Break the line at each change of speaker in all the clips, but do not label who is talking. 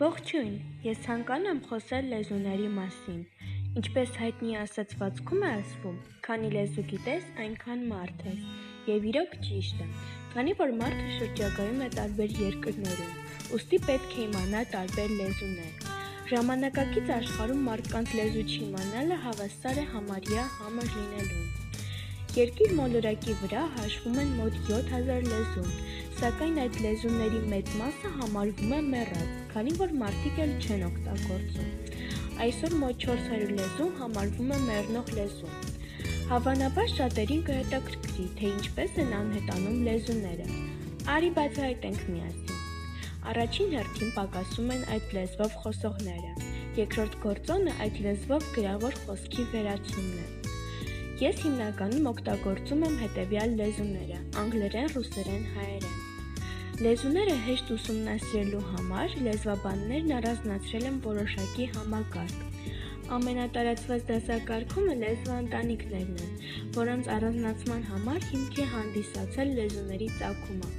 Ողջույն, ես ցանկանում եմ խոսել լեզուների մասին։ Ինչպես հայտնի ասացվածքում է ասվում, քանի լեզու գիտես, այնքան մարդ ես։ Եվ իրոք ճիշտ է, քանի որ մարդը շրջագայում է տարբեր երկրներում, ուստի պետք է իմանա տարբեր լեզուներ։ Ժամանակակից աշխարհում մարդկանց լեզու չիմանալը հավասար է համարյա համր լինելուն։ Երկիր մոլորակի վրա հաշվում են մոտ 7000 լեզու, սակայն այդ լեզուների մեծ մասը համարվում է մեռած, քանի որ մարդիկ էլ չեն օգտագործում։ Այսօր մոտ 400 լեզու համարվում է մեռնող լեզու։ Հավանաբար շատերին կհետաքրքրի, թե ինչպես են անհետանում լեզուները։ Արի բացահայտենք միասին։ Առաջին հերթին պակասում են այդ լեզվով խոսողները։ Երկրորդ գործոնը այդ լեզվով գրավոր խոսքի վերացումն է։ Ես հիմնականում օգտագործում եմ հետևյալ լեզուները՝ անգլերեն, ռուսերեն, հայերեն։ Լեզուները հեշտ ուսումնասիրելու համար լեզվաբաններն առանձնացրել են որոշակի համակարգ։ Ամենատարածված դասակարգումը լեզվաընտանիքներն են, որոնց առանձնացման համար հիմք է հանդիսացել լեզուների ծագումը։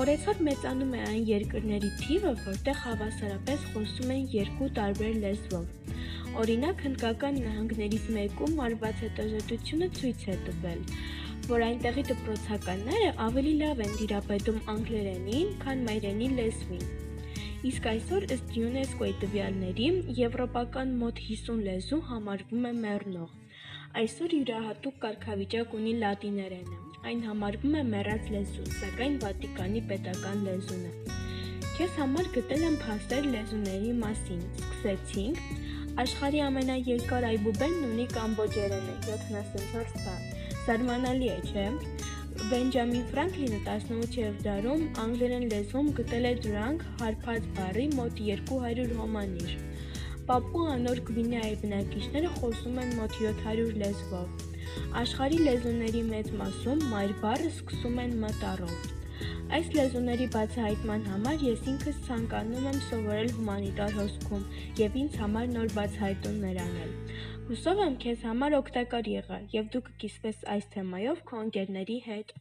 Օրեցօր մեծանում է այն երկրների թիվը, որտեղ հավասարապես խոսում են երկու տարբեր լեզվով։ Օրինակ հնդկական նահանգներից մեկում արված հետազոտությունը ցույց է տվել, որ այնտեղի դպրոցականները ավելի լավ են դիրապետում անգլերենին, քան մայրենի լեզվին։ Իսկ այսօր ըստ ՅՈՒՆԵՍԿՕ-ի տվյալների եվրոպական մոտ 50 լեզու համարվում է մեռնող։ Այսօր յուրահատուկ կարգավիճակ ունի լատիներենը։ Այն համարվում է մեռած լեզու, սակայն Վատիկանի պետական լեզուն է։ Քեզ համար գտել եմ փաստեր լեզուների մասին։ Սկսեցինք Աշխարհի ամենաերկար այբուբենն ունի կամբոջերենը 74 բան։ Զարմանալի է, չէ՞։ Բենջամին Ֆրանկլինը 18-րդ դարում անգլերեն լեզվում գտել է դրանք հարբած բառի մոտ 200 հոմանիշ։ Պապուա Նոր Գվինեայի բնակիչները խոսում են մոտ 700 լեզվով։ Աշխարհի լեզուների մեծ մասում մայր բառը սկսում են մտառով։ Այս լեզուների բացահայտման համար ես ինքս ցանկանում եմ սովորել հումանիտար հոսքում եւ ինձ համար նոր բացահայտումներ անել։ Հուսով եմ քեզ համար օգտակար եղա եւ դու կկիսվես այս թեմայով քո ընկերների հետ։